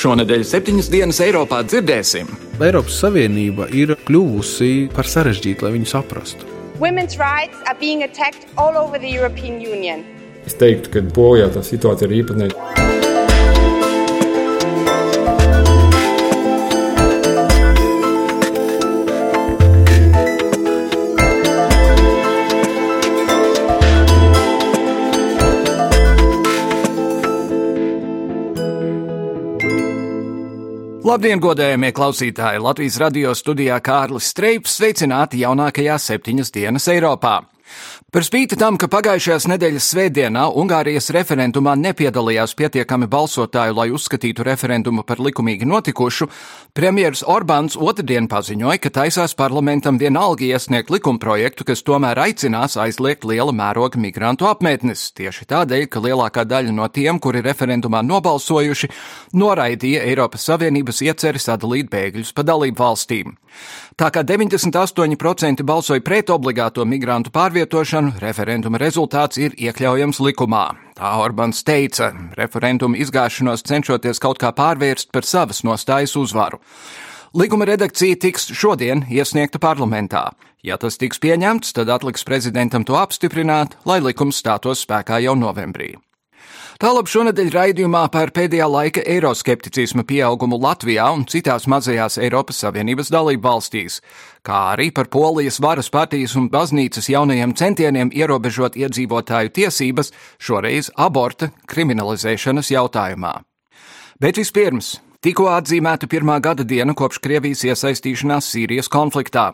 Šonadēļ septiņas dienas Eiropā dzirdēsim. Eiropas Savienība ir kļuvusi par sarežģītu, lai viņu saprastu. Es teiktu, ka Polijā tā situācija ir īpatnēja. Labdien, godējamie klausītāji! Latvijas radio studijā Kārlis Streips sveicināti jaunākajā septiņas dienas Eiropā. Par spīti tam, ka pagājušajās nedēļas svētdienā Ungārijas referendumā nepiedalījās pietiekami balsotāju, lai uzskatītu referendumu par likumīgi notikušu, premjeras Orbāns otrdien paziņoja, ka taisās parlamentam vienalga iesniegt likumprojektu, kas tomēr aicinās aizliegt liela mēroga migrantu apmetnes, tieši tādēļ, ka lielākā daļa no tiem, kuri referendumā nobalsojuši, noraidīja Eiropas Savienības ieceri sadalīt bēgļus pa dalību valstīm. Tā kā 98% balsoja pret obligāto migrantu pārvietošanu, referenduma rezultāts ir iekļaujams likumā. Tā Orbāns teica, referenduma izgāšanos cenšoties kaut kā pārvērst par savas nostājas uzvaru. Likuma redakcija tiks šodien iesniegta parlamentā. Ja tas tiks pieņemts, tad atliks prezidentam to apstiprināt, lai likums stātos spēkā jau novembrī. Tālāk šonadēļ raidījumā par pēdējā laika eiroskepticisma pieaugumu Latvijā un citās mazajās Eiropas Savienības dalību valstīs, kā arī par Polijas varas partijas un baznīcas jaunajiem centieniem ierobežot iedzīvotāju tiesības, šoreiz aborta kriminalizēšanas jautājumā. Bet vispirms Tikko atzīmēta pirmā gada diena kopš Krievijas iesaistīšanās Sīrijas konfliktā.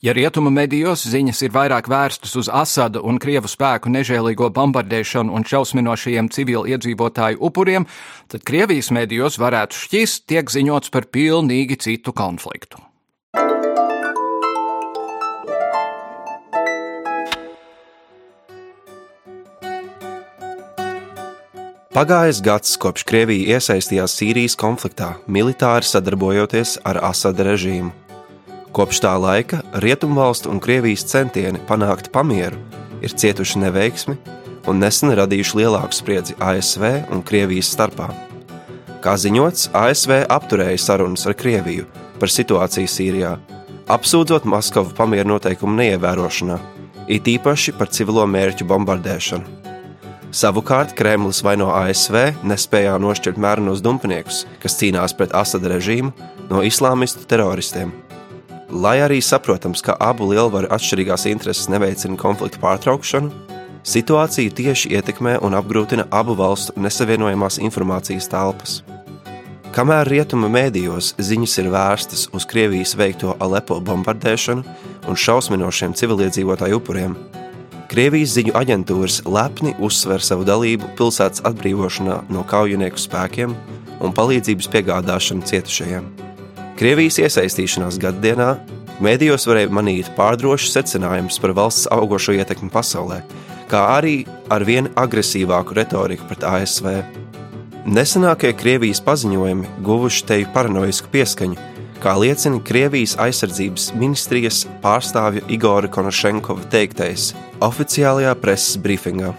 Ja rietumu medijos ziņas ir vairāk vērstas uz Asada un Krievu spēku nežēlīgo bombardēšanu un šausminošajiem civili iedzīvotāju upuriem, tad Krievijas medijos varētu šķist tiek ziņots par pilnīgi citu konfliktu. Pagājis gads, kopš Krievija iesaistījās Sīrijas konfliktā, militāri sadarbojoties ar Asada režīmu. Kopš tā laika Rietumvalstu un Krievijas centieni panākt pamieru ir cietuši neveiksmi un nesen radījuši lielāku spriedzi ASV un Krievijas starpā. Kā ziņots, ASV apturēja sarunas ar Krieviju par situāciju Sīrijā, apsūdzot Maskavu pamieru noteikumu neievērošanā, it īpaši par civilo mērķu bombardēšanu. Savukārt Kremlis vaino ASV nespējā nošķirt mērenos dumpiniekus, kas cīnās pret Asada režīmu, no islāmistu teroristiem. Lai arī saprotams, ka abu lielvaru atšķirīgās intereses neveicina konfliktu pārtraukšanu, situāciju tieši ietekmē un apgrūtina abu valstu nesavienojamās informācijas telpas. Kamēr rietuma mēdījos ziņas ir vērstas uz Krievijas veikto Alepo bombardēšanu un šausminošiem civiliedzīvotāju upuriem, Krievijas ziņu aģentūras lepni uzsver savu dalību pilsētas atbrīvošanā no kaujinieku spēkiem un palīdzības piegādāšanu cietušajiem. Krievijas iesaistīšanās gaddienā mēdījos varēja manīt pārdrošus secinājumus par valsts augošo ietekmi pasaulē, kā arī ar vien agresīvāku retoriku pret ASV. Nesenākie Krievijas paziņojumi guvuši teju paranoisku pieskaņu, kā liecina Krievijas aizsardzības ministrijas pārstāvja Igora Konošenkova teiktais официālajā preses брифингā.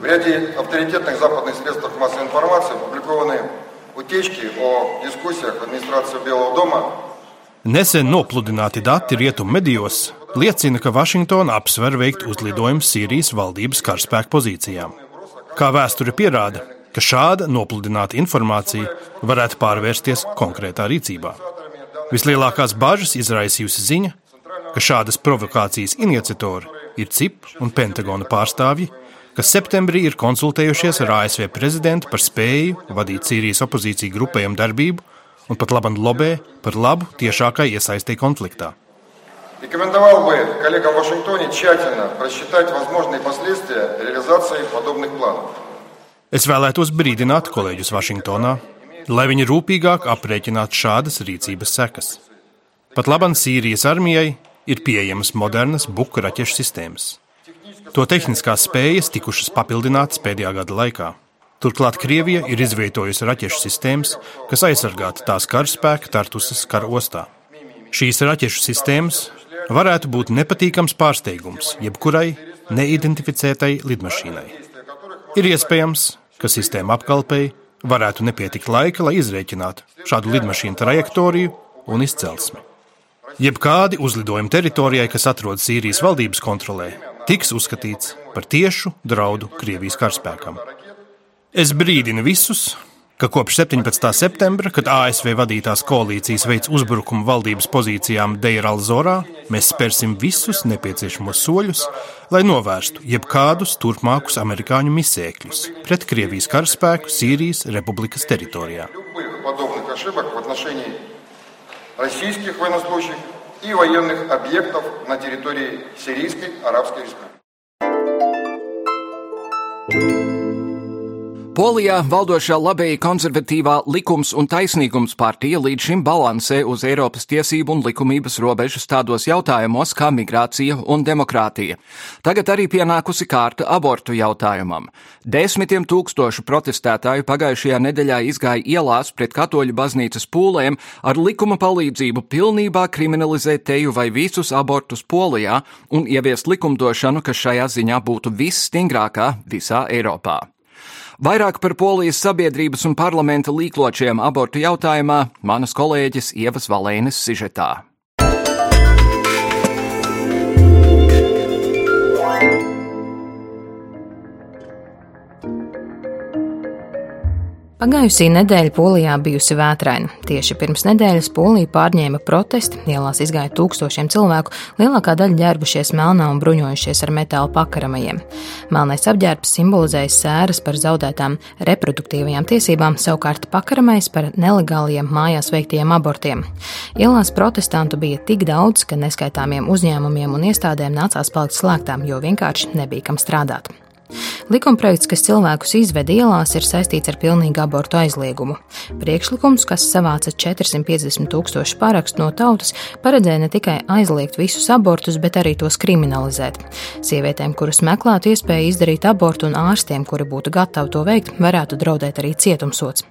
В ряде авторитетных западных средств массовой информации опубликованы утечки о дискуссиях администрации Белого дома Nesen nopludināti dati rietumu medijos liecina, ka Vašingtona apsver veikt uzlidojumus Sīrijas valdības karaspēku pozīcijām. Kā vēsture pierāda, ka šāda nopludināta informācija varētu pārvērsties konkrētā rīcībā. Vislielākās bažas izraisījusi ziņa, ka šādas provokācijas iniciatori ir CIP un Pentagona pārstāvji, kas septembrī ir konsultējušies ar ASV prezidentu par spēju vadīt Sīrijas opozīciju grupējumu darbību un pat labam lobē par labu tiešākai iesaistē konfliktā. Рекомендовал бы коллегам в Вашингтоне тщательно просчитать возможные последствия реализации подобных планов. Es vēlētos brīdināt kolēģus Vašingtonā, lai viņi rūpīgāk aprēķinātu šādas rīcības sekas. Pat labam Sīrijas armijai ir pieejamas modernas buku raķešu sistēmas. To tehniskās spējas tikušas papildinātas pēdējā gada laikā. Turklāt Krievija ir izvietojusi raķešu sistēmas, kas aizsargātu tās karaspēka Tartusas kara ostā. Šīs raķešu sistēmas varētu būt nepatīkams pārsteigums jebkurai neidentificētai lidmašīnai. Ir iespējams, ka sistēma apkalpei varētu nepietikt laika, lai izrēķinātu šādu lidmašīnu trajektoriju un izcelsmi. Jebkādi uzlidojumi teritorijai, kas atrodas Sīrijas valdības kontrolē, tiks uzskatīts par tiešu draudu Krievijas karaspēkam. Es brīdinu visus, ka kopš 17. septembra, kad ASV vadītās koalīcijas veids uzbrukumu valdības pozīcijām Deiralzorā, mēs spērsim visus nepieciešamos soļus, lai novērstu jebkādus turpmākus amerikāņu misēkļus pret Krievijas karaspēku Sīrijas republikas teritorijā. Российских военнослужащих и военных объектов на территории Сирийской Арабской Республики. Polijā valdošā labēji konservatīvā likums un taisnīgums partija līdz šim balansē uz Eiropas tiesību un likumības robežas tādos jautājumos kā migrācija un demokrātija. Tagad arī pienākusi kārta abortu jautājumam. Desmitiem tūkstošu protestētāju pagājušajā nedēļā izgāja ielās pret katoļu baznīcas pūlēm ar likuma palīdzību pilnībā kriminalizēt teju vai visus abortus Polijā un ieviest likumdošanu, kas šajā ziņā būtu visstingrākā visā Eiropā. Vairāk par polijas sabiedrības un parlamenta līkločiem abortu jautājumā manas kolēģis Ievas Valēnes sižetā. Pagājusī nedēļa Polijā bijusi vētraina. Tieši pirms nedēļas Polija pārņēma protesti, ielās izgāja tūkstošiem cilvēku, lielākā daļa ģērbušies melnā un bruņojušies ar metāla pakaramajiem. Melnais apģērbs simbolizēja sēras par zaudētām reproduktīvajām tiesībām, savukārt pakaramais par nelegāliem mājās veiktiem abortiem. Ielās protestantu bija tik daudz, ka neskaitāmiem uzņēmumiem un iestādēm nācās palikt slēgtām, jo vienkārši nebija kam strādāt. Likumprojekts, kas cilvēkus izved ielās, ir saistīts ar pilnīgu abortu aizliegumu. Priekšlikums, kas savāca 450 tūkstošu parakstu no tautas, paredzēja ne tikai aizliegt visus abortus, bet arī tos kriminalizēt. Sievietēm, kuras meklētu iespēju izdarīt abortu, un ārstiem, kuri būtu gatavi to veikt, varētu draudēt arī cietumsots.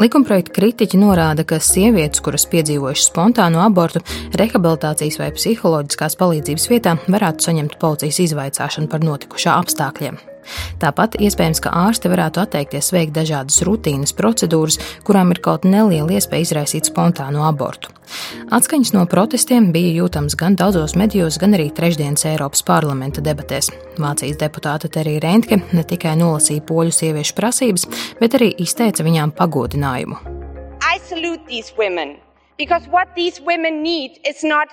Likumprojekta kritiķi norāda, ka sievietes, kuras piedzīvojušas spontānu abortu, rehabilitācijas vai psiholoģiskās palīdzības vietā varētu saņemt policijas izvaicāšanu par notikušā apstākļiem. Tāpat iespējams, ka ārste varētu atteikties veikt dažādas rutīnas procedūras, kurām ir kaut neliela iespēja izraisīt spontānu abortu. Atskaņas no protestiem bija jūtams gan daudzos medijos, gan arī trešdienas Eiropas parlamenta debatēs. Vācijas deputāte Terija Reintke ne tikai nolasīja poļu sieviešu prasības, bet arī izteica viņām pagodinājumu. I salute these women because what these women need is not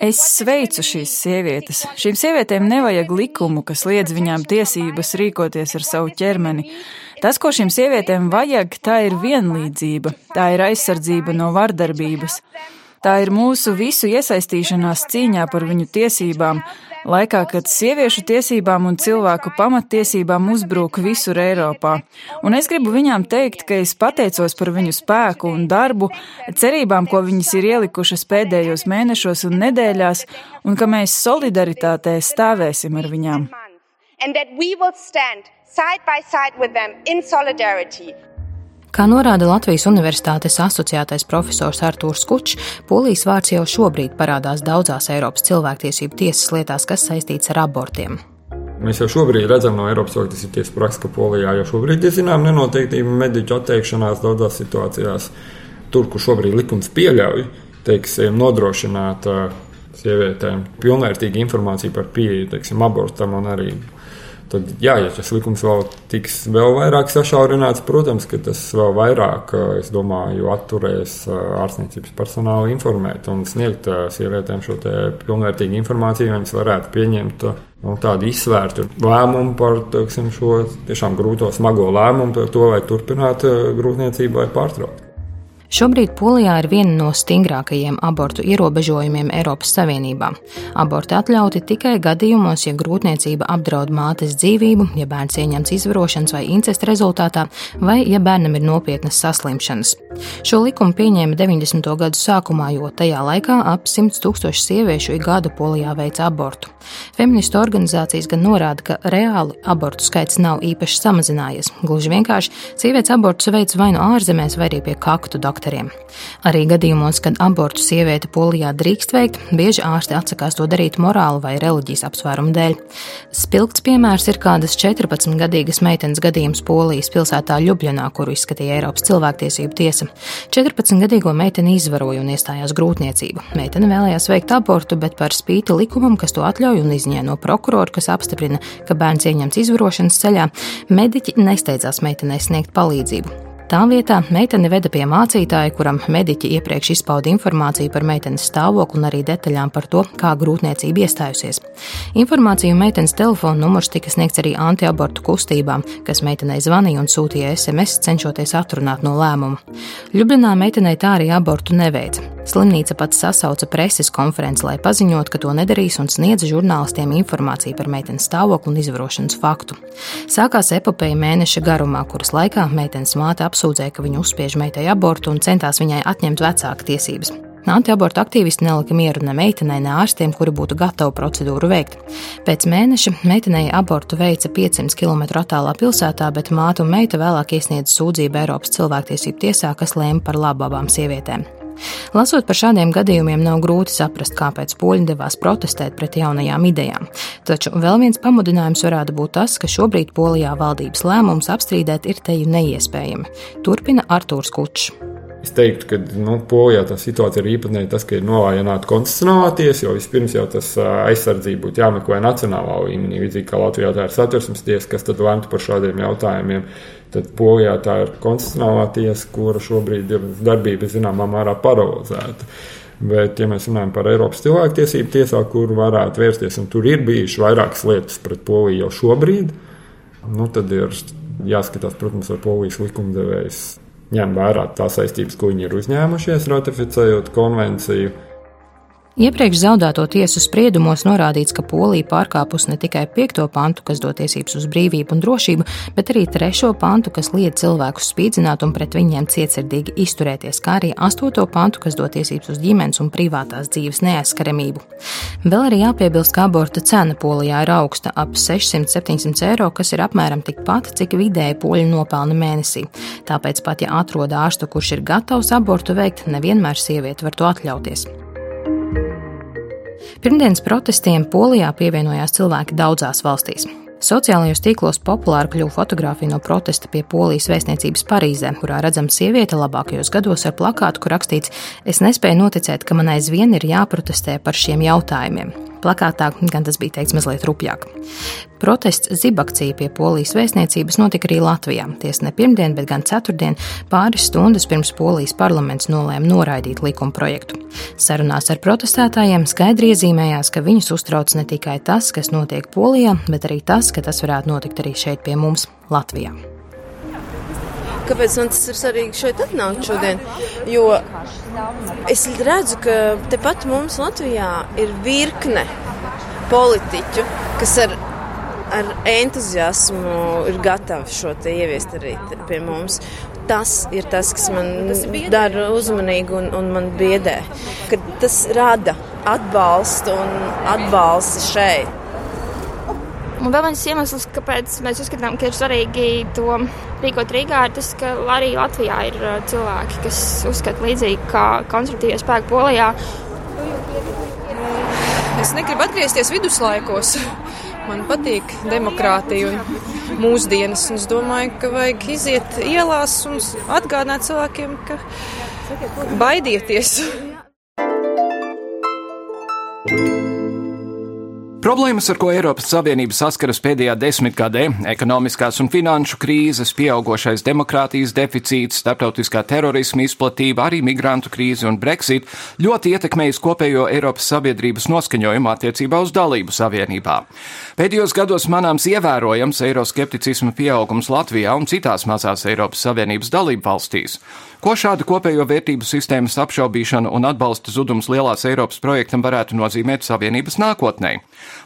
Es sveicu šīs sievietes. Šīm sievietēm nevajag likumu, kas liedz viņām tiesības rīkoties ar savu ķermeni. Tas, ko šīm sievietēm vajag, tā ir vienlīdzība, tā ir aizsardzība no vardarbības. Tā ir mūsu visu iesaistīšanās cīņā par viņu tiesībām, laikā, kad sieviešu tiesībām un cilvēku pamattiesībām uzbrūk visur Eiropā. Un es gribu viņām teikt, ka es pateicos par viņu spēku un darbu, cerībām, ko viņas ir ielikušas pēdējos mēnešos un nedēļās, un ka mēs solidaritātē stāvēsim ar viņām. And that we will stand side by side with them in solidarity. Kā norāda Latvijas Universitātes asociētais profesors Artūrs Kučs, polijas vārds jau šobrīd parādās daudzās Eiropas cilvēktiesību tiesas lietās, kas saistīts ar abortiem. Mēs jau šobrīd redzam no Eiropas Savienības tiesas prakses, ka Polijā jau šobrīd ir zinām nenoteiktība mediķu atteikšanās daudzās situācijās. Tur, kur šobrīd likums pieļauj, teiksim, nodrošināt sievietēm pilnvērtīgu informāciju par pieeju, teiksim, abortam un arī Tad, jā, ja šis likums vēl tiks vēl vairāk sašaurināts, protams, ka tas vēl vairāk, es domāju, atturēs ārstniecības personālu informēt un sniegt sievietēm šo pilnvērtīgu informāciju, viņas varētu pieņemt nu, tādu izsvērtu lēmumu par teiksim, šo tiešām grūto, smago lēmumu to, vai turpināt grūtniecību vai pārtraukt. Šobrīd Polijā ir viena no stingrākajiem abortu ierobežojumiem Eiropas Savienībā. Aborti atļauti tikai gadījumos, ja grūtniecība apdraud mātes dzīvību, ja bērns ieņemts izvarošanas vai incesta rezultātā, vai ja bērnam ir nopietnas saslimšanas. Šo likumu pieņēma 90. gadu sākumā, jo tajā laikā ap 100 tūkstoši sieviešu ik gadu Polijā veica abortu. Feministu organizācijas gan norāda, ka reāli abortu skaits nav īpaši samazinājies. Gluži vienkārši sievietes abortus veic vai nu ārzemēs, vai arī pie kaktu doktora doktoriem. Arī gadījumos, kad abortu sieviete Polijā drīkst veikt, bieži ārsti atsakās to darīt morāla vai reliģijas apsvērumu dēļ. Spilgts piemērs ir kādas 14-gadīgas meitenes gadījums Polijas pilsētā Ljubljanā, kuru izskatīja Eiropas cilvēktiesību tiesa. 14-gadīgo meiteni izvaroja un iestājās grūtniecību. Meitene vēlējās veikt abortu, bet par spīti likumam, kas to atļauj un izņēma no prokurora, kas apstiprina, ka bērns ieņemts izvarošanas ceļā, mediķi nesteidzās meitenei sniegt palīdzību. Tā vietā meitene veda pie mācītāja, kuram mediķi iepriekš izpauda informāciju par meitenes stāvokli un arī detaļām par to, kā grūtniecība iestājusies. Informāciju meitenes telefona numurs tika sniegts arī antiabortu kustībām, kas meitenei zvanīja un sūtīja SMS, cenšoties atrunāt no lēmuma. Ljublinā meitenei tā arī abortu neveica. Slimnīca pats sasauca preses konferenci, lai paziņotu, ka to nedarīs un sniedz žurnālistiem informāciju par meitenes stāvokli un izvarošanas faktu. Sākās epopeja mēneša garumā, kuras laikā meitenes māte apsūdzēja, ka viņa uzspiež meitai abortu un centās viņai atņemt vecāka tiesības. Antiabortu aktīvisti nelika mieru ne meitenei, ne ārstiem, kuri būtu gatavi procedūru veikt. Pēc mēneša meitenei abortu veica 500 km attālā pilsētā, bet māte un meita vēlāk iesniedza sūdzību Eiropas cilvēktiesību tiesā, kas lēma par labu abām sievietēm. Lasot par šādiem gadījumiem, nav grūti saprast, kāpēc poļi devās protestēt pret jaunajām idejām. Taču vēl viens pamudinājums varētu būt tas, ka šobrīd Polijā valdības lēmums apstrīdēt ir teju neiespējami. Turpina Artūrs Kučs. Es teiktu, ka nu, Polijā tā situācija ir īpatnēji tas, ka ir novājināta konstitucionālā tiesa, jo vispirms jau tas aizsardzība būtu jāmeklē nacionālā līmenī, līdzīgi kā Latvijā tā ir satversmes tiesa, kas tad lemtu par šādiem jautājumiem. Tad Polijā tā ir konstitucionālā tiesa, kura šobrīd ir darbība zināmā mērā paralizēta. Bet, ja mēs runājam par Eiropas cilvēktiesību tiesā, kur varētu vērsties, un tur ir bijušas vairākas lietas pret Poliju jau šobrīd, nu, tad ir jāskatās, protams, vai Polijas likumdevējs ņem vērā tās saistības, ko viņi ir uzņēmušies, ratificējot konvenciju. Iepriekš zaudēto tiesu spriedumos norādīts, ka Polija pārkāpus ne tikai 5. pantu, kas dod tiesības uz brīvību un drošību, bet arī 3. pantu, kas liedz cilvēkus spīdzināt un pret viņiem cietsirdīgi izturēties, kā arī 8. pantu, kas dod tiesības uz ģimenes un privātās dzīves neaizskaramību. Vēl arī jāpiebilst, ka aborta cena Polijā ir augsta - ap 600-700 eiro, kas ir apmēram tikpat, cik vidēji poļi nopelna mēnesī. Tāpēc pat ja atrod ārstu, kurš ir gatavs abortu veikt, nevienmēr sieviete var to atļauties. Pirmdienas protestiem Polijā pievienojās cilvēki daudzās valstīs. Sociālajos tīklos populāra kļuva fotografija no protesta pie Polijas vēstniecības Parīzē, kurā redzama sieviete labākajos gados ar plakātu, kur rakstīts: Es nespēju noticēt, ka man aizvien ir jāprotestē par šiem jautājumiem. Plakātā gan tas bija teikts mazliet rupjāk. Protests zibakcija pie Polijas vēstniecības notika arī Latvijā. Tiesa ne pirmdien, bet gan ceturtdien, pāris stundas pirms Polijas parlaments nolēma noraidīt likuma projektu. Sarunās ar protestētājiem skaidri iezīmējās, ka viņus uztrauc ne tikai tas, kas notiek Polijā, bet arī tas, ka tas varētu notikt arī šeit pie mums, Latvijā kāpēc man tas ir svarīgi šeit atnākt šodien. Jo es redzu, ka tepat mums Latvijā ir virkne politiķu, kas ar, ar entuziasmu ir gatavi šo te ieviest arī pie mums. Tas ir tas, kas man tas dara uzmanīgu un, un man biedē. Kad tas rada atbalstu un atbalstu šeit. Un vēl viens iemesls, kāpēc mēs uzskatām, ka ir svarīgi to rīkot Rīgā, ir tas, ka arī Latvijā ir uh, cilvēki, kas uzskata līdzīgi kā konstruktīvie spēki Polijā. Es negribu atgriezties viduslaikos. Man patīk demokrātija un mūsdienas. Un es domāju, ka vajag iziet ielās un atgādināt cilvēkiem, ka baidieties. Problēmas, ar ko Eiropas Savienība saskaras pēdējā desmitgadē - ekonomiskās un finanšu krīzes, pieaugušais demokrātijas deficīts, starptautiskā terorisma izplatība, arī migrantu krīze un Brexit - ļoti ietekmējis kopējo Eiropas sabiedrības noskaņojumu attiecībā uz dalību savienībā. Pēdējos gados manāms ievērojams eiroskepticisma pieaugums Latvijā un citās mazās Eiropas Savienības dalību valstīs. Ko šāda kopējo vērtību sistēmas apšaubīšana un atbalsta zudums lielās Eiropas projektam varētu nozīmēt Savienības nākotnē?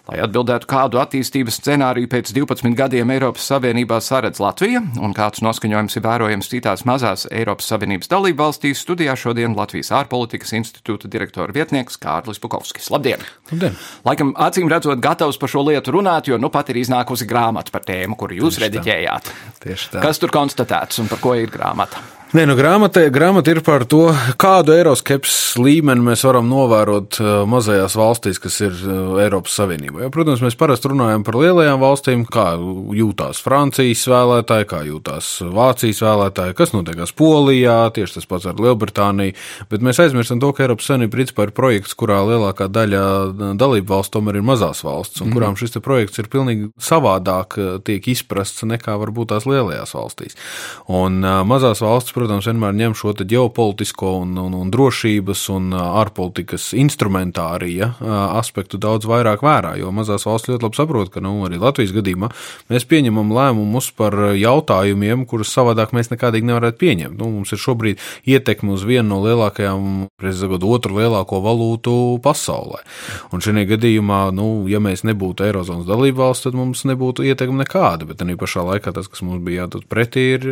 Lai atbildētu, kādu attīstības scenāriju pēc 12 gadiem Eiropas Savienībā saredz Latvija un kāds noskaņojums ir vērojams citās mazās Eiropas Savienības dalību valstīs, studijā šodien Latvijas ārpolitikas institūta direktora vietnieks Kārlis Bukovskis. Labdien! Labdien! Laikam acīm redzot, gatavs par šo lietu runāt, jo nu pat ir iznākusi grāmata par tēmu, kuru jūs Tieši rediģējāt. Tā. Tieši tā. Kas tur konstatēts un par ko ir grāmata? Nē, nu, grāmata, grāmata ir par to, kādu eiroskepsis līmeni mēs varam novērot uh, mazajās valstīs, kas ir uh, Eiropas Savienībā. Jo, protams, mēs parasti runājam par lielajām valstīm, kā jūtās Francijas vēlētāji, kā jūtās Vācijas vēlētāji, kas notiekās Polijā, tieši tas pats ar Lielbritāniju. Bet mēs aizmirstam to, ka Eiropas Savienība principā ir projekts, kurā lielākā daļa uh, dalību valstu tomēr ir mazās valsts, un mm. kurām šis projekts ir pilnīgi savādāk tiek izprasts nekā varbūt tās lielajās valstīs. Un mazās valsts, protams, vienmēr ņem šo ģeopolitisko un, un, un drošības un ārpolitikas instrumentārija aspektu daudz vairāk vērā, jo mazās valsts ļoti labi saprot, ka nu, arī Latvijas gadījumā mēs pieņemam lēmumus par jautājumiem, kurus savādāk mēs nekādīgi nevarētu pieņemt. Nu, mums ir šobrīd ietekme uz vienu no lielākajām, prezident, otru lielāko valūtu pasaulē. Un šajā gadījumā, nu, ja mēs nebūtu Eirozonas dalība valsts, tad mums nebūtu ietekme nekāda, bet arī pašā laikā tas, kas mums bija jādod pretī, ir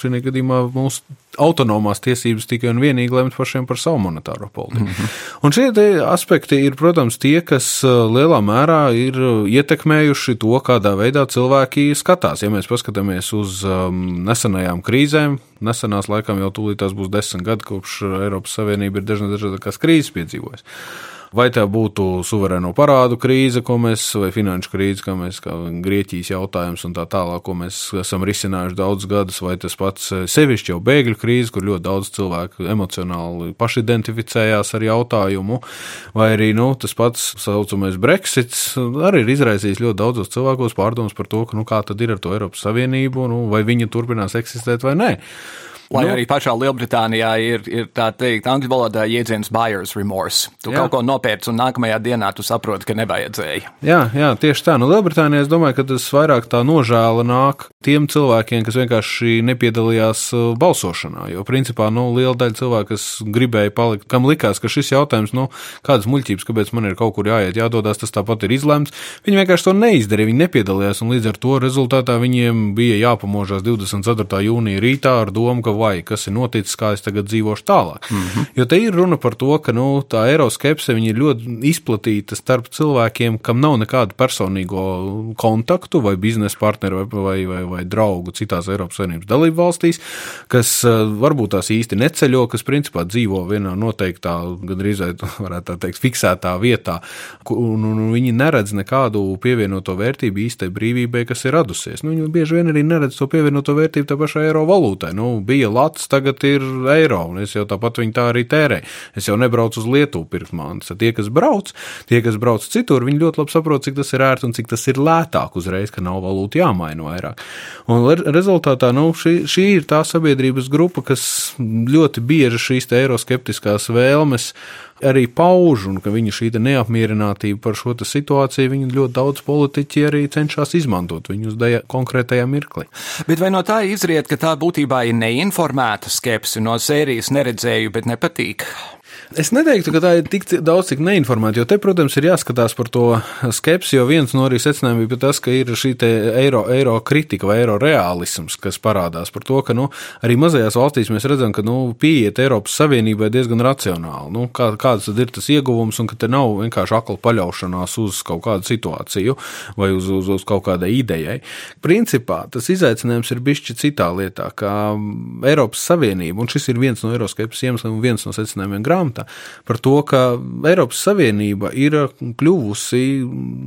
šajā gadījumā mūsu autonomās tiesības tikai un vienīgi lemt pašiem par savu monetāro politiku. Mm -hmm. Un šie aspekti ir, protams, tie, kas uh, lielā mērā ir ietekmējuši to, kādā veidā cilvēki skatās. Ja mēs paskatāmies uz um, nesenajām krīzēm, nesenās laikam jau tūlīt tās būs desmit gadi, kopš Eiropas Savienība ir dažādas krīzes piedzīvojusi. Vai tā būtu suverēno parādu krīze, ko mēs, vai finanšu krīze, kā mēs, kā Grieķijas jautājums un tā tālāk, ko mēs esam risinājuši daudzus gadus, vai tas pats eh, sevišķi jau bēgļu krīze, kur ļoti daudz cilvēku emocionāli pašidentificējās ar jautājumu, vai arī nu, tas pats saucamais Brexits arī ir izraisījis ļoti daudzos cilvēkos pārdomas par to, ka, nu, kā tad ir ar to Eiropas Savienību, nu, vai viņa turpinās eksistēt vai nē. Lai nu, arī pašā Lielbritānijā ir, ir tā teikt, angļu valodā jēdziens buyer's remorse. Tu jā. kaut ko nopērci, un nākamajā dienā tu saproti, ka nevajadzēja. Jā, jā tieši tā. Nu, Lielbritānijā es domāju, ka tas vairāk tā nožēla nāk tiem cilvēkiem, kas vienkārši nepiedalījās uh, balsošanā. Jo, principā, nu, liela daļa cilvēku, kas gribēja palikt, kam likās, ka šis jautājums, nu, kādas muļķības, kāpēc man ir kaut kur jāiet, jādodas, tas tāpat ir izlemts. Viņi vienkārši to neizdarīja, viņi nepiedalījās, un līdz ar to rezultātā viņiem bija jāpamožās 24. jūnija rītā ar domu, ka vai kas ir noticis, kā es tagad dzīvošu tālāk. Mm -hmm. Jo te ir runa par to, ka nu, tā eiroskepse ir ļoti izplatīta starp cilvēkiem, kam nav nekādu personīgo kontaktu vai biznesa partneru vai, vai, vai, vai draugu citās Eiropas Savienības dalību valstīs, kas eh, varbūt tās īsti neceļo, kas principā dzīvo vienā noteiktā, gandrīz varētu tā teikt, fiksētā vietā, un, un viņi neredz nekādu pievienoto vērtību īstai brīvībai, kas ir radusies. Nu, viņi bieži vien arī neredz to pievienoto vērtību tā pašā eiro valūtai. Nu, bija lats, tagad ir eiro, un es jau tāpat viņu tā arī tērēju. Es jau nebraucu uz Lietuvu pirkt mantas. Tie, kas brauc, tie, kas brauc citur, viņi ļoti labi saprot, cik tas ir ērti un cik tas ir lētāk uzreiz, ka nav valūta jāmaina vairāk. Un rezultātā nu, šī, šī ir tā sabiedrības grupa, kas ļoti bieži šīs eiroskeptiskās vēlmes arī pauž, un ka viņa šī neapmierinātība par šo situāciju, viņa ļoti daudz politiķi arī cenšas izmantot viņu uz konkrētajā mirklī. Bet vai no tā izriet, ka tā būtībā ir neinformēta skepse no sērijas neredzēju, bet nepatīk? Es neteiktu, ka tā ir tik daudz, cik neinformēta, jo te, protams, ir jāskatās par to skepsi, jo viens no arī secinājumiem bija tas, ka ir šī eiro, eiro kritika vai eiro realisms, kas parādās par to, ka nu, arī mazajās valstīs mēs redzam, ka nu, pieiet Eiropas Savienībai diezgan racionāli. Nu, kā, kāds tad ir tas ieguvums un ka te nav vienkārši akla paļaušanās uz kaut kādu situāciju vai uz, uz, uz kaut kādai idejai. Principā tas izaicinājums ir bišķi citā lietā, kā Eiropas Savienība, un šis ir viens no eiroskepsis iemesliem un viens no secinājumiem grāmatā par to, ka Eiropas Savienība ir kļuvusi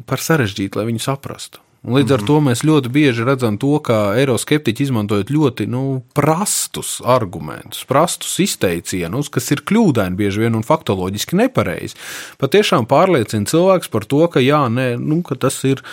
par sarežģītu, lai viņu saprastu. Un līdz ar -hmm. to mēs ļoti bieži redzam to, ka eiroskeptiķi izmantojot ļoti nu, prastus argumentus, prastus izteicienus, kas ir kļūdaini bieži vien un faktoloģiski nepareizi. Patiešām pārliecina cilvēks par to, ka jā, nē, nu, ka tas ir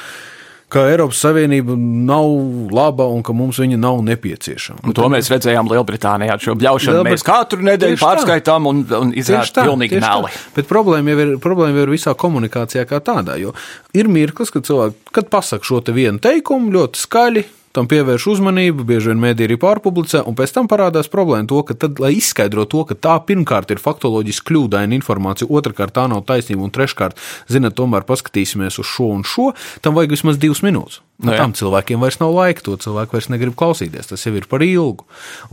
ka Eiropas Savienība nav laba un ka mums viņa nav nepieciešama. Un to mēs redzējām Lielbritānijā. Šo bļaušanu Lielbrit... mēs katru nedēļu pārskaitām un, un izrādām pilnīgi meli. Bet problēma jau, ir, problēma jau ir visā komunikācijā kā tādā, jo ir mirklis, kad cilvēki, kad pasaka šo te vienu teikumu ļoti skaļi, tam pievērš uzmanību, bieži vien mēdī arī pārpublicē, un pēc tam parādās problēma to, ka, tad, lai izskaidrotu to, ka tā pirmkārt ir faktoloģiski kļūdaina informācija, otrkārt tā nav taisnība, un treškārt, zinot, tomēr paskatīsimies uz šo un šo, tam vajag vismaz divas minūtes. Nu, no, tam cilvēkiem vairs nav laika, to cilvēku vairs negrib klausīties. Tas jau ir par ilgu.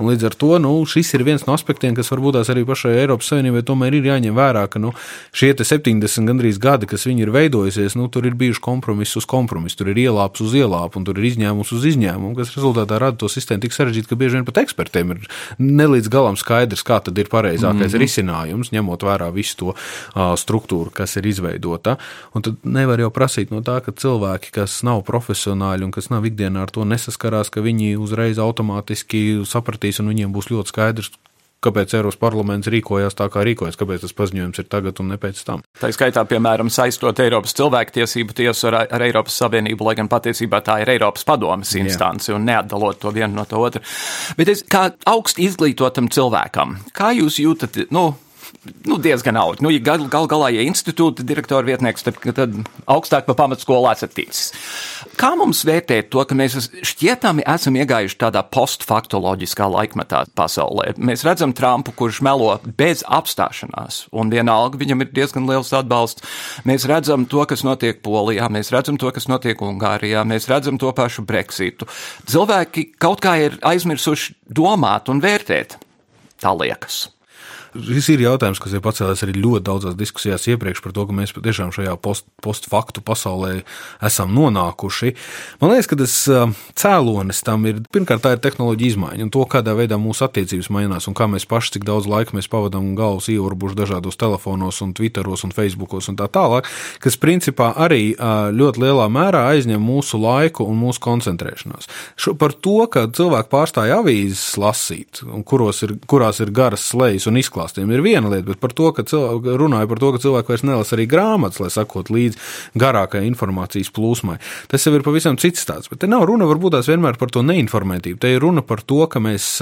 Un līdz ar to nu, šis ir viens no aspektiem, kas varbūt arī pašai Eiropas Savienībai tomēr ir jāņem vērā, ka nu, šie 70 gandrīz gadi, kas viņi ir veidojusies, nu, tur ir bijuši kompromisi uz kompromisu, tur ir ielāps uz ielāpu un tur ir izņēmums uz izņēmumu, kas rezultātā rada to sistēmu tik sarežģītu, ka bieži vien pat ekspertiem ir nelīdz galam skaidrs, kā tad ir pareizākais mm -hmm. risinājums, ņemot vērā visu to uh, struktūru, kas ir izveidota. Un tad nevar jau prasīt no tā, ka cilvēki, kas nav profesionāli, profesionāļi un kas nav ikdienā ar to nesaskarās, ka viņi uzreiz automātiski sapratīs un viņiem būs ļoti skaidrs, kāpēc Eiropas parlaments rīkojās tā, kā rīkojas, kāpēc tas paziņojums ir tagad un ne pēc tam. Tā skaitā, piemēram, saistot Eiropas cilvēktiesību tiesu ar, ar Eiropas Savienību, lai gan patiesībā tā ir Eiropas padomas instance un neatdalot to vienu no to otru. Bet es kā augsti izglītotam cilvēkam, kā jūs jūtat, nu, nu, diezgan augsts. Nu, ja gal, gal galā, ja institūta direktora vietnieks, tad, tad augstāk pa pamatskolu ticis. Kā mums vērtēt to, ka mēs šķietami esam iegājuši tādā postfaktoloģiskā laikmetā pasaulē? Mēs redzam Trumpu, kurš melo bez apstāšanās, un vienalga viņam ir diezgan liels atbalsts. Mēs redzam to, kas notiek Polijā, mēs redzam to, kas notiek Ungārijā, mēs redzam to pašu Brexitu. Cilvēki kaut kā ir aizmirsuši domāt un vērtēt. Tā liekas. Šis ir jautājums, kas ir pacēlies arī ļoti daudzās diskusijās iepriekš par to, ka mēs patiešām šajā post, postfaktu pasaulē esam nonākuši. Man liekas, ka tas cēlonis tam ir pirmkārt tā ir tehnoloģija izmaiņa un to, kādā veidā mūsu attiecības mainās un kā mēs paši cik daudz laika mēs pavadām galvas ieurbuši dažādos telefonos un twitteros un facebookos un tā tālāk, kas principā arī ļoti lielā mērā aizņem mūsu laiku un mūsu koncentrēšanos. Šo, par to, ka cilvēki pārstāja avīzes lasīt, kuros ir, kurās ir garas slējas un izklāstas izklāstiem ir viena lieta, bet par to, ka cilvēki runāja par to, ka cilvēki vairs nelasa arī grāmatas, lai sakot līdz garākai informācijas plūsmai. Tas jau ir pavisam cits stāsts. Bet te nav runa varbūt tās vienmēr par to neinformētību. Te ir runa par to, ka mēs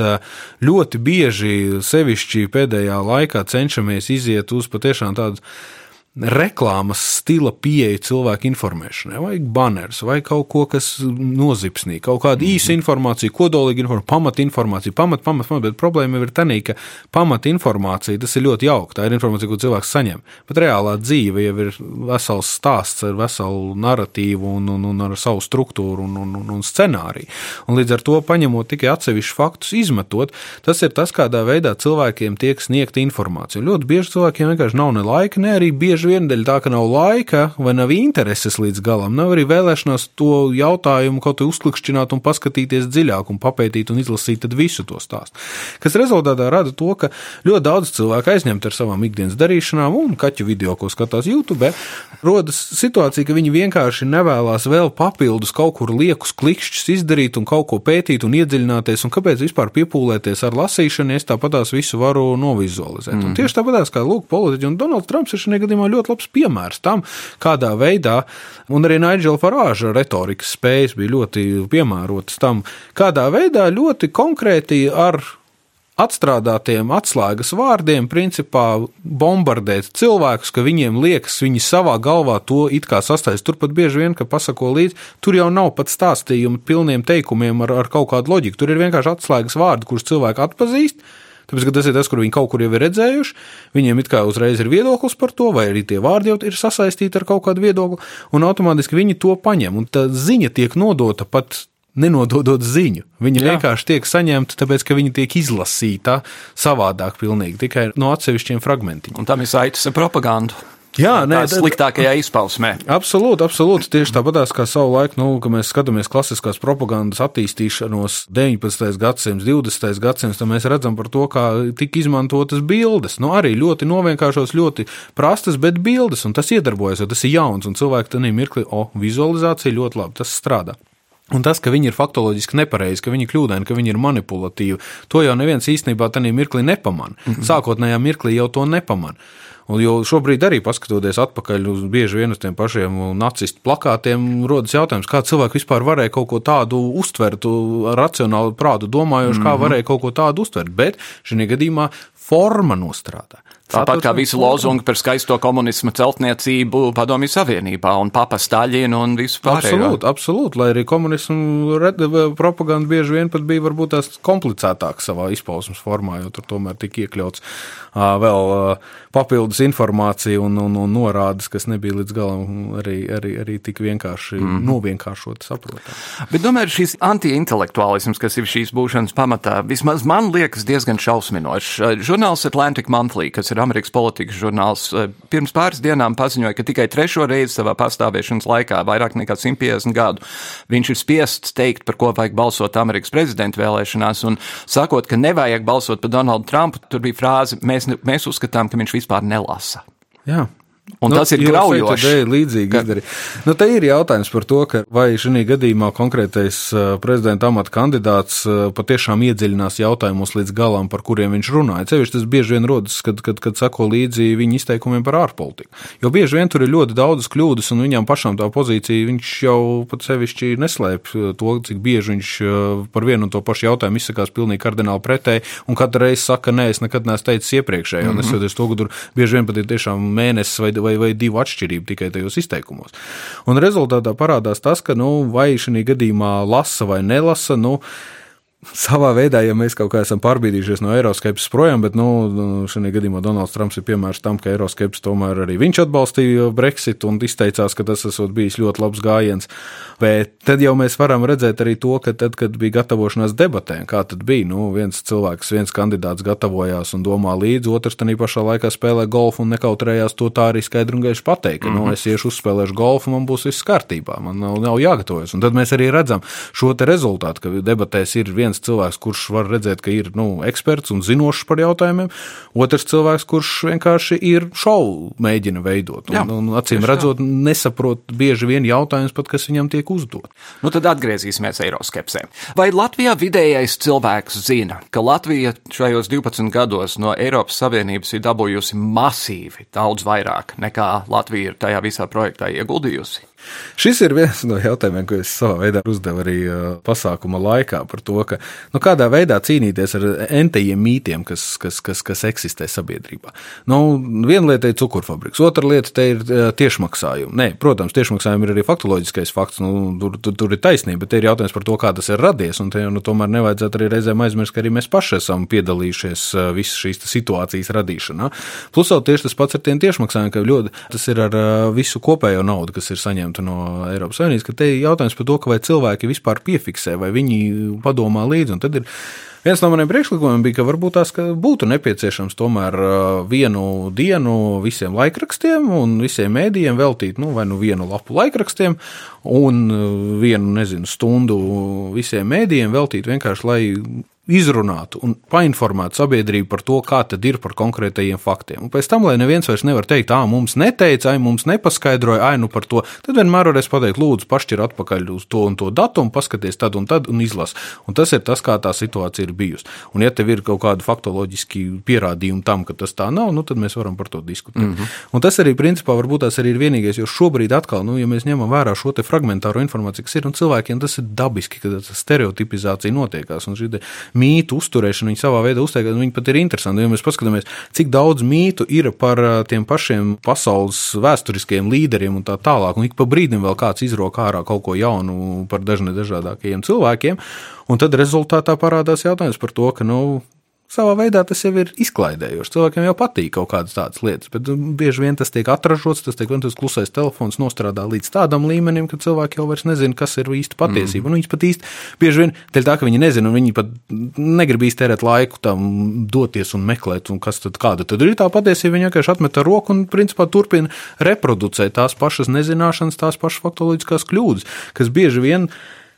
ļoti bieži, sevišķi pēdējā laikā, cenšamies iziet uz patiešām tādu reklāmas stila pieeja cilvēku informēšanai, vai banners, vai kaut ko, kas nozipsnī, kaut kāda mm. īsa informācija, kodolīga informācija, pamatinformācija, pamat, pamat, pamat, bet problēma ir tā, ka pamatinformācija tas ir ļoti jauka, tā ir informācija, ko cilvēks saņem, bet reālā dzīve jau ir vesels stāsts ar veselu narratīvu un, un, un ar savu struktūru un, un, un, un scenāriju. Un līdz ar to paņemot tikai atsevišķus faktus, izmetot, tas ir tas, kādā veidā cilvēkiem tiek sniegta informācija. Ļoti bieži cilvēkiem vienkārši nav ne laika, ne arī bieži bieži vien dēļ tā, ka nav laika vai nav intereses līdz galam, nav arī vēlēšanās to jautājumu kaut kā uzklikšķināt un paskatīties dziļāk un papētīt un izlasīt visu to stāstu. Kas rezultātā rada to, ka ļoti daudz cilvēku aizņemt ar savām ikdienas darīšanām un kaķu video, ko skatās YouTube, rodas situācija, ka viņi vienkārši nevēlas vēl papildus kaut kur liekus klikšķus izdarīt un kaut ko pētīt un iedziļināties, un kāpēc vispār piepūlēties ar lasīšanu, ja es tāpatās visu varu novizualizēt. Mm. Un tieši tāpatās kā Lūk, politiķi un Donalds Trumps ir šajā gadījumā ļoti labs piemērs tam, kādā veidā, un arī Naidžela Farāža retorikas spējas bija ļoti piemērotas tam, kādā veidā ļoti konkrēti ar atstrādātiem atslēgas vārdiem, principā bombardēt cilvēkus, ka viņiem liekas, viņi savā galvā to it kā sastājas. Turpat bieži vien, ka pasako līdzi, tur jau nav pat stāstījumu pilniem teikumiem ar, ar kaut kādu loģiku. Tur ir vienkārši atslēgas vārdi, kurus cilvēki atpazīst Tāpēc, ka tas ir tas, kur viņi kaut kur jau ir redzējuši, viņiem it kā uzreiz ir viedoklis par to, vai arī tie vārdi jau ir sasaistīti ar kaut kādu viedokli, un automātiski viņi to paņem. Un tā ziņa tiek nodota pat nenododot ziņu. Viņa Jā. vienkārši tiek saņemta, tāpēc, ka viņa tiek izlasīta savādāk, pilnīgi tikai no atsevišķiem fragmentiem. Un tam ir saites ar propagandu. Jā, nē, tā sliktākajā izpausmē. Absolūti, absolūti. Tieši tāpatās kā savu laiku, nu, kad mēs skatāmies klasiskās propagandas attīstīšanos 19. gadsimts, 20. gadsimts, tad mēs redzam par to, kā tika izmantotas bildes. Nu, arī ļoti novienkāršos, ļoti prastas, bet bildes, un tas iedarbojas, jo tas ir jauns, un cilvēki tajā mirklī, o, vizualizācija ļoti labi, tas strādā. Un tas, ka viņi ir faktoloģiski nepareizi, ka viņi ir kļūdaini, ka viņi ir manipulatīvi, to jau neviens īstenībā tajā mirklī nepamana. Mm -hmm. Sākotnējā mirklī jau to nepamana. Un jo šobrīd arī paskatoties atpakaļ uz bieži vien uz tiem pašiem nacistu plakātiem, rodas jautājums, kā cilvēki vispār varēja kaut ko tādu uztvert, racionāli prātu domājoši, mm -hmm. kā mhm. varēja kaut ko tādu uztvert. Bet šajā gadījumā forma nostrādā. Tāpat kā visi lozungi par skaisto komunismu celtniecību Padomju Savienībā un papa Staļinu un visu pārējo. Absolūti, absolūti, lai arī komunismu propaganda bieži vien pat bija varbūt tās komplicētāk savā izpausmes formā, jo tur tomēr tika iekļauts vēl papildus informācija un, un, un norādes, kas nebija līdz galam arī, arī, arī tik vienkārši mm. novienkāršot saprotami. Bet tomēr šis antiintelektuālisms, kas ir šīs būšanas pamatā, vismaz man liekas diezgan šausminošs. Žurnāls Atlantic Monthly, kas ir ir Amerikas politikas žurnāls, eh, pirms pāris dienām paziņoja, ka tikai trešo reizi savā pastāvēšanas laikā, vairāk nekā 150 gadu, viņš ir spiests teikt, par ko vajag balsot Amerikas prezidenta vēlēšanās. Un sakot, ka nevajag balsot par Donaldu Trumpu, tur bija frāze, mēs, mēs uzskatām, ka viņš vispār nelasa. Jā. Un nu, tas ir graujoši. Līdzīgi ka... izdarīt. Nu, te ir jautājums par to, vai šī gadījumā konkrētais prezidenta amata kandidāts patiešām iedziļinās jautājumos līdz galam, par kuriem viņš runāja. Cevišķi tas bieži vien rodas, kad, kad, kad sako līdzi viņa izteikumiem par ārpolitiku. Jo bieži vien tur ir ļoti daudzas kļūdas, un viņam pašam tā pozīcija, viņš jau pat sevišķi neslēp to, cik bieži viņš par vienu un to pašu jautājumu izsakās pilnīgi kardināli pretēji, un katru reizi saka, nē, es nekad neesmu teicis iepriekšējo, mm -hmm. un es jūtos to, ka tur bieži vien pat ir tiešām mēnesis vai vai, vai divu atšķirību tikai tajos izteikumos. Un rezultātā parādās tas, ka nu, vai šī gadījumā lasa vai nelasa. Nu, savā veidā, ja mēs kaut kā esam pārbīdījušies no eiroskepses projām, bet, nu, šajā gadījumā Donalds Trumps ir piemērs tam, ka eiroskepsis tomēr arī viņš atbalstīja Brexit un izteicās, ka tas esot bijis ļoti labs gājiens. Bet tad jau mēs varam redzēt arī to, ka tad, kad bija gatavošanās debatēm, kā tad bija, nu, viens cilvēks, viens kandidāts gatavojās un domā līdzi, otrs tanī pašā laikā spēlē golfu un nekautrējās to tā arī skaidri un gaiši pateikt, ka, mm -hmm. nu, mhm. es iešu uzspēlēšu golfu, man būs viss kārtībā, man nav, nav jāgatavojas. Un tad mēs arī redzam šo te rezultātu, ka debatēs ir viens viens cilvēks, kurš var redzēt, ka ir nu, eksperts un zinošs par jautājumiem, otrs cilvēks, kurš vienkārši ir šovu mēģina veidot. Un, Jā, un, acīm redzot, nesaprot bieži vien jautājumus, pat kas viņam tiek uzdot. Nu, tad atgriezīsimies eiroskepsē. Vai Latvijā vidējais cilvēks zina, ka Latvija šajos 12 gados no Eiropas Savienības ir dabūjusi masīvi daudz vairāk nekā Latvija ir tajā visā projektā ieguldījusi? Šis ir viens no jautājumiem, ko es savā veidā uzdevu arī pasākuma laikā par to, ka, nu, kādā veidā cīnīties ar entajiem mītiem, kas, kas, kas, kas eksistē sabiedrībā. Nu, viena lieta ir cukurfabriks, otra lieta ir tiešmaksājumi. Nē, protams, tiešmaksājumi ir arī faktoloģiskais fakts, nu, tur, tur, tur ir taisnība, bet ir jautājums par to, kā tas ir radies, un te, nu, tomēr nevajadzētu arī reizēm aizmirst, ka arī mēs paši esam piedalījušies visas šīs situācijas radīšanā. Plus vēl tieši tas pats ar tiem tiešmaksājumiem, ka ļoti tas ir ar visu kopējo naudu, kas ir saņemta saņemtu no Eiropas Savienības, ka te ir jautājums par to, vai cilvēki vispār piefiksē, vai viņi padomā līdzi. Tad ir Viens no maniem priekšlikumiem bija, ka varbūt tās ka būtu nepieciešams tomēr vienu dienu visiem laikrakstiem un visiem mēdījiem veltīt nu, vai nu vienu lapu laikrakstiem un vienu, nezinu, stundu visiem mēdījiem veltīt vienkārši, lai izrunātu un painformētu sabiedrību par to, kā tad ir par konkrētajiem faktiem. Un pēc tam, lai neviens vairs nevar teikt, ah, mums neteica, ai, mums nepaskaidroja, ai, nu par to, tad vienmēr varēs pateikt, lūdzu, pašķir atpakaļ uz to un to datumu, paskaties tad un tad un izlas. Un tas ir tas, kā tā situācija ir bijusi. Un ja tev ir kaut kādi faktoloģiski pierādījumi tam, ka tas tā nav, nu tad mēs varam par to diskutēt. Mm -hmm. Un tas arī principā varbūt tas arī ir vienīgais, jo šobrīd atkal, nu, ja mēs ņemam vērā šo te fragmentāro informāciju, kas ir, un cilvēkiem tas ir dabiski, ka tas stereotipizācija notiekās. Un šī mītu uzturēšana, viņi savā veidā uztiek, viņi pat ir interesanti. Ja mēs paskatāmies, cik daudz mītu ir par tiem pašiem pasaules vēsturiskiem līderiem un tā tālāk, un ik pa brīdim vēl kāds izrok ārā kaut ko jaunu par dažne dažādākajiem cilvēkiem, un tad rezultātā parādās jautājums par to, ka, nu, savā veidā tas jau ir izklaidējoši. Cilvēkiem jau patīk kaut kādas tādas lietas, bet nu, bieži vien tas tiek atražots, tas tiek tas klusais telefons nostrādā līdz tādam līmenim, ka cilvēki jau vairs nezina, kas ir īsta patiesība. Mm. Un viņi pat īsti bieži vien tā, ka viņi nezina, un viņi pat negrib īsti tērēt laiku tam doties un meklēt, un kas tad kāda tad ir tā patiesība. Viņi vienkārši atmet ar roku un principā turpina reproducēt tās pašas nezināšanas, tās pašas faktoloģiskās kļūdas, kas bieži vien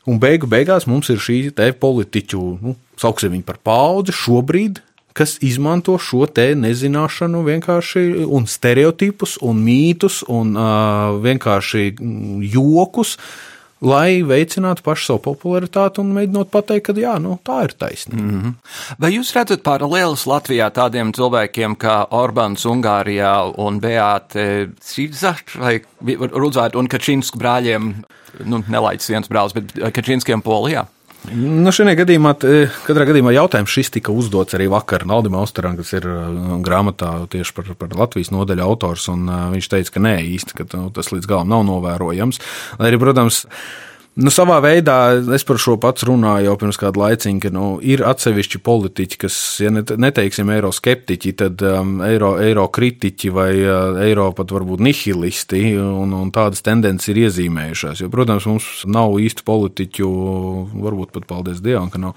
Un beigu beigās mums ir šī te politiķu, nu, sauksim viņu par paudzi šobrīd, kas izmanto šo te nezināšanu vienkārši un stereotipus un mītus un uh, vienkārši jokus, lai veicinātu pašu savu popularitāti un mēģinot pateikt, ka jā, nu, tā ir taisnība. Mm -hmm. Vai jūs redzat paralēlus Latvijā tādiem cilvēkiem kā Orbāns Ungārijā un Beāte Sīdzart vai Rudzāt un Kačinsku brāļiem? nu, nelaiķis viens brālis, bet Kačinskiem Polijā. Nu, šajā gadījumā, katrā gadījumā jautājums šis tika uzdots arī vakar Naldam Austeram, kas ir eh, grāmatā tieši par, par Latvijas nodaļu autors, un eh, viņš teica, ka nē, īsti, ka nu, tas līdz galam nav novērojams. Arī, protams, Nu, savā veidā es par šo pats runāju jau pirms kāda laiciņa, ka nu, ir atsevišķi politiķi, kas, ja neteiksim, eiroskeptiķi, tad um, eiro, eiro kritiķi vai uh, eiro pat varbūt nihilisti, un, un tādas tendences ir iezīmējušās. Jo, protams, mums nav īsti politiķu, varbūt pat paldies Dievam, ka nav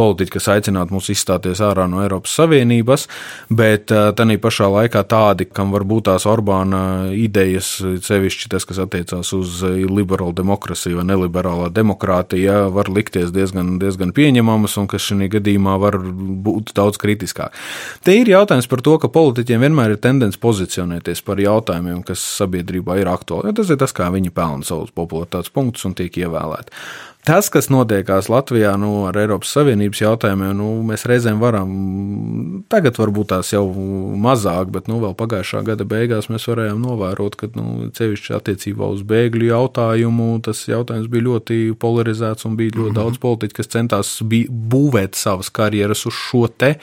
politiķi, kas aicinātu mūs izstāties ārā no Eiropas Savienības, bet uh, tā pašā laikā tādi, kam varbūt tās Orbāna idejas, sevišķi tas, kas attiecās uz liberālu demokratiju vai neliberālu liberālā demokrātija var likties diezgan, diezgan pieņemamas un kas šajā gadījumā var būt daudz kritiskāk. Te ir jautājums par to, ka politiķiem vienmēr ir tendence pozicionēties par jautājumiem, kas sabiedrībā ir aktuāli. Ja tas ir tas, kā viņi pelna savus popularitātes punktus un tiek ievēlēti. Tas, kas notiekās Latvijā nu, ar Eiropas Savienības jautājumiem, nu, mēs reizēm varam, tagad varbūt tās jau mazāk, bet nu, vēl pagājušā gada beigās mēs varējām novērot, ka nu, cevišķi attiecībā uz bēgļu jautājumu tas jautājums bija ļoti polarizēts un bija ļoti mm -hmm. daudz politiķu, kas centās būvēt savas karjeras uz šo te,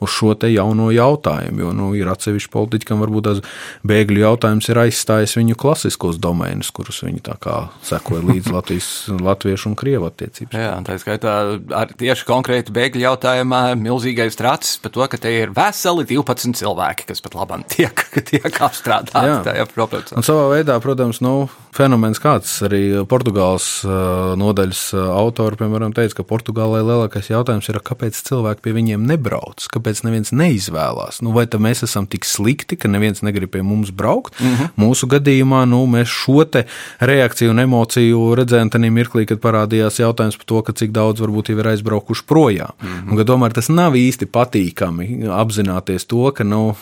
uz šo te jauno jautājumu. Jo nu, ir atsevišķi politiķi, kam varbūt tas bēgļu jautājums ir aizstājis viņu klasiskos domēnus, kurus viņi tā kā sekoja līdz Latvijas, latviešu un Krievu attiecības. Jā, tā skaitā ar tieši konkrēti bēgļu jautājumā milzīgais tracis par to, ka te ir veseli 12 cilvēki, kas pat labam tiek, tiek apstrādāti tajā problēmā. Un savā veidā, protams, nu, fenomens kāds arī Portugāles nodaļas autori, piemēram, teica, ka Portugālē lielākais jautājums ir, kāpēc cilvēki pie viņiem nebrauc, kāpēc neviens neizvēlās. Nu, vai tad mēs esam tik slikti, ka neviens negrib pie mums braukt? Mm -hmm. Mūsu gadījumā nu, mēs šo reakciju un emociju redzējām tajā mirklī, kad parādījās parādījās jautājums par to, cik daudz varbūt jau ir aizbraukuši projām. Mm -hmm. Un, ka tomēr tas nav īsti patīkami apzināties to, ka nu,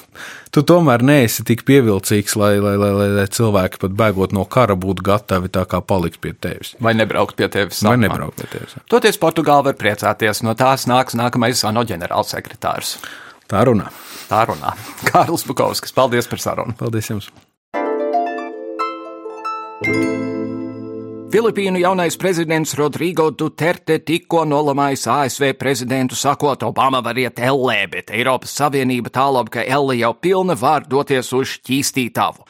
tu tomēr neesi tik pievilcīgs, lai, lai, lai, lai, lai cilvēki pat bēgot no kara būtu gatavi tā kā palikt pie tevis. Vai nebraukt pie tevis? Vai nebraukt pie tevis? Toties Portugāla var priecāties, no tās nāks nākamais ANO ģenerālsekretārs. Tā runā. Tā runā. Kārlis Bukovskis, paldies par sarunu. Paldies jums! Filipīnu jaunais prezidents Rodrigo Duterte tikko nolamājis ASV prezidentu, sakot, Obama var iet ellē, bet Eiropas Savienība tālāk, ka elle jau pilna var doties uz šķīstītavu.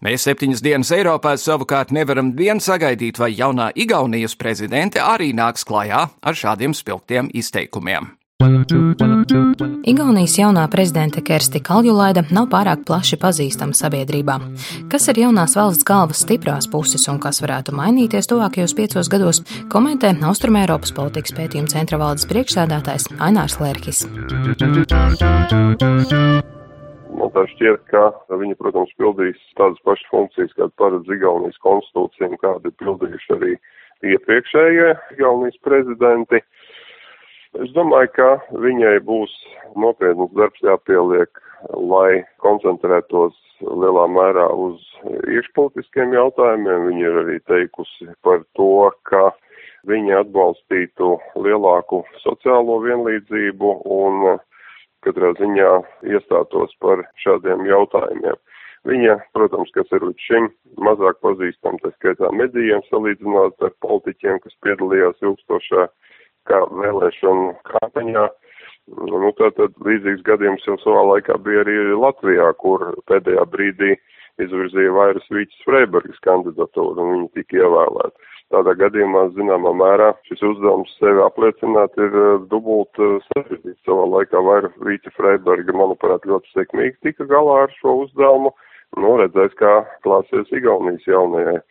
Mēs septiņas dienas Eiropā savukārt nevaram vien sagaidīt, vai jaunā Igaunijas prezidente arī nāks klajā ar šādiem spilgtiem izteikumiem. Igaunijas jaunā prezidente Kersti Kaljulaida nav pārāk plaši pazīstama sabiedrībā. Kas ir jaunās valsts galvas stiprās puses un kas varētu mainīties tuvākajos piecos gados, komentē Austrumēropas politikas pētījuma centra valdes priekšsēdētājs Ainārs Lērkis. Man tā šķiet, ka viņi, protams, pildīs tādas pašas funkcijas, kāda paredz Igaunijas konstitūcija un kāda ir pildījuši arī iepriekšējie Igaunijas prezidenti. Es domāju, ka viņai būs nopietns darbs jāpieliek, lai koncentrētos lielā mērā uz iekšpolitiskiem jautājumiem. Viņa ir arī teikusi par to, ka viņa atbalstītu lielāku sociālo vienlīdzību un katrā ziņā iestātos par šādiem jautājumiem. Viņa, protams, kas ir līdz šim mazāk pazīstama, tā skaitā medijiem salīdzinot ar politiķiem, kas piedalījās ilgstošā kā vēlēšanu kampaņā. Nu, tātad līdzīgs gadījums jau savā laikā bija arī Latvijā, kur pēdējā brīdī izvirzīja vairs Vīķis Freibergas kandidatūru un viņi tika ievēlēti. Tādā gadījumā, zināmā mērā, šis uzdevums sevi apliecināt ir uh, dubult uh, sarežģīts. Savā laikā vaira Vīta Freiberga, manuprāt, ļoti sekmīgi tika galā ar šo uzdevumu. Nu, redzēs, kā klāsies Igaunijas jaunajai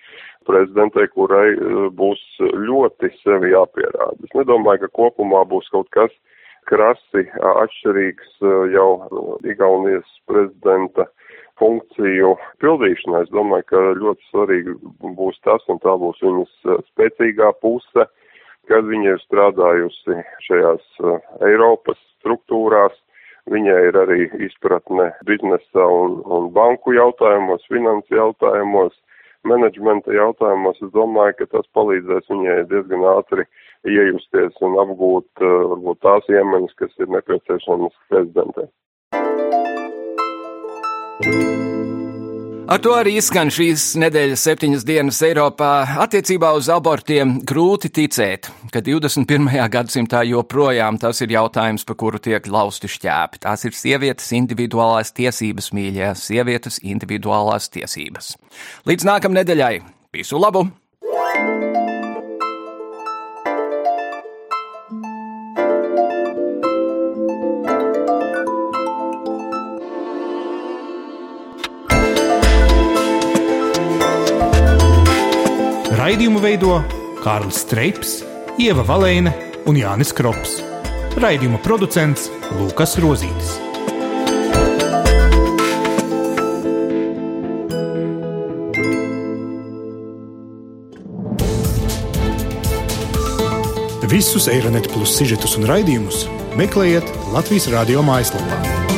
prezidentei, kurai būs ļoti sevi jāpierāda. Es nedomāju, ka kopumā būs kaut kas krasi atšķirīgs jau Igaunijas prezidenta funkciju pildīšanai. Es domāju, ka ļoti svarīgi būs tas, un tā būs viņas spēcīgā puse, kad viņa ir strādājusi šajās Eiropas struktūrās. Viņai ir arī izpratne biznesa un, un banku jautājumos, finansu jautājumos, menedžmenta jautājumos. Es domāju, ka tas palīdzēs viņai diezgan ātri iejusties un apgūt varbūt tās iemaņas, kas ir nepieciešamas prezidentē. Ar to arī izskan šīs nedēļas septiņas dienas Eiropā. Attiecībā uz abortiem grūti ticēt, ka 21. gadsimtā joprojām tas ir jautājums, pa kuru tiek lausti šķēpi. Tās ir sievietes individuālās tiesības, mīļā, sievietes individuālās tiesības. Līdz nākamnedēļai! Visu labu! Raidījumu veido Kārlis Streips, Ieva Valēne un Jānis Krops. Raidījuma producents Lukas Rozītis. Visus Eironet plus sižetus un raidījumus meklējiet Latvijas radio mājaslapā.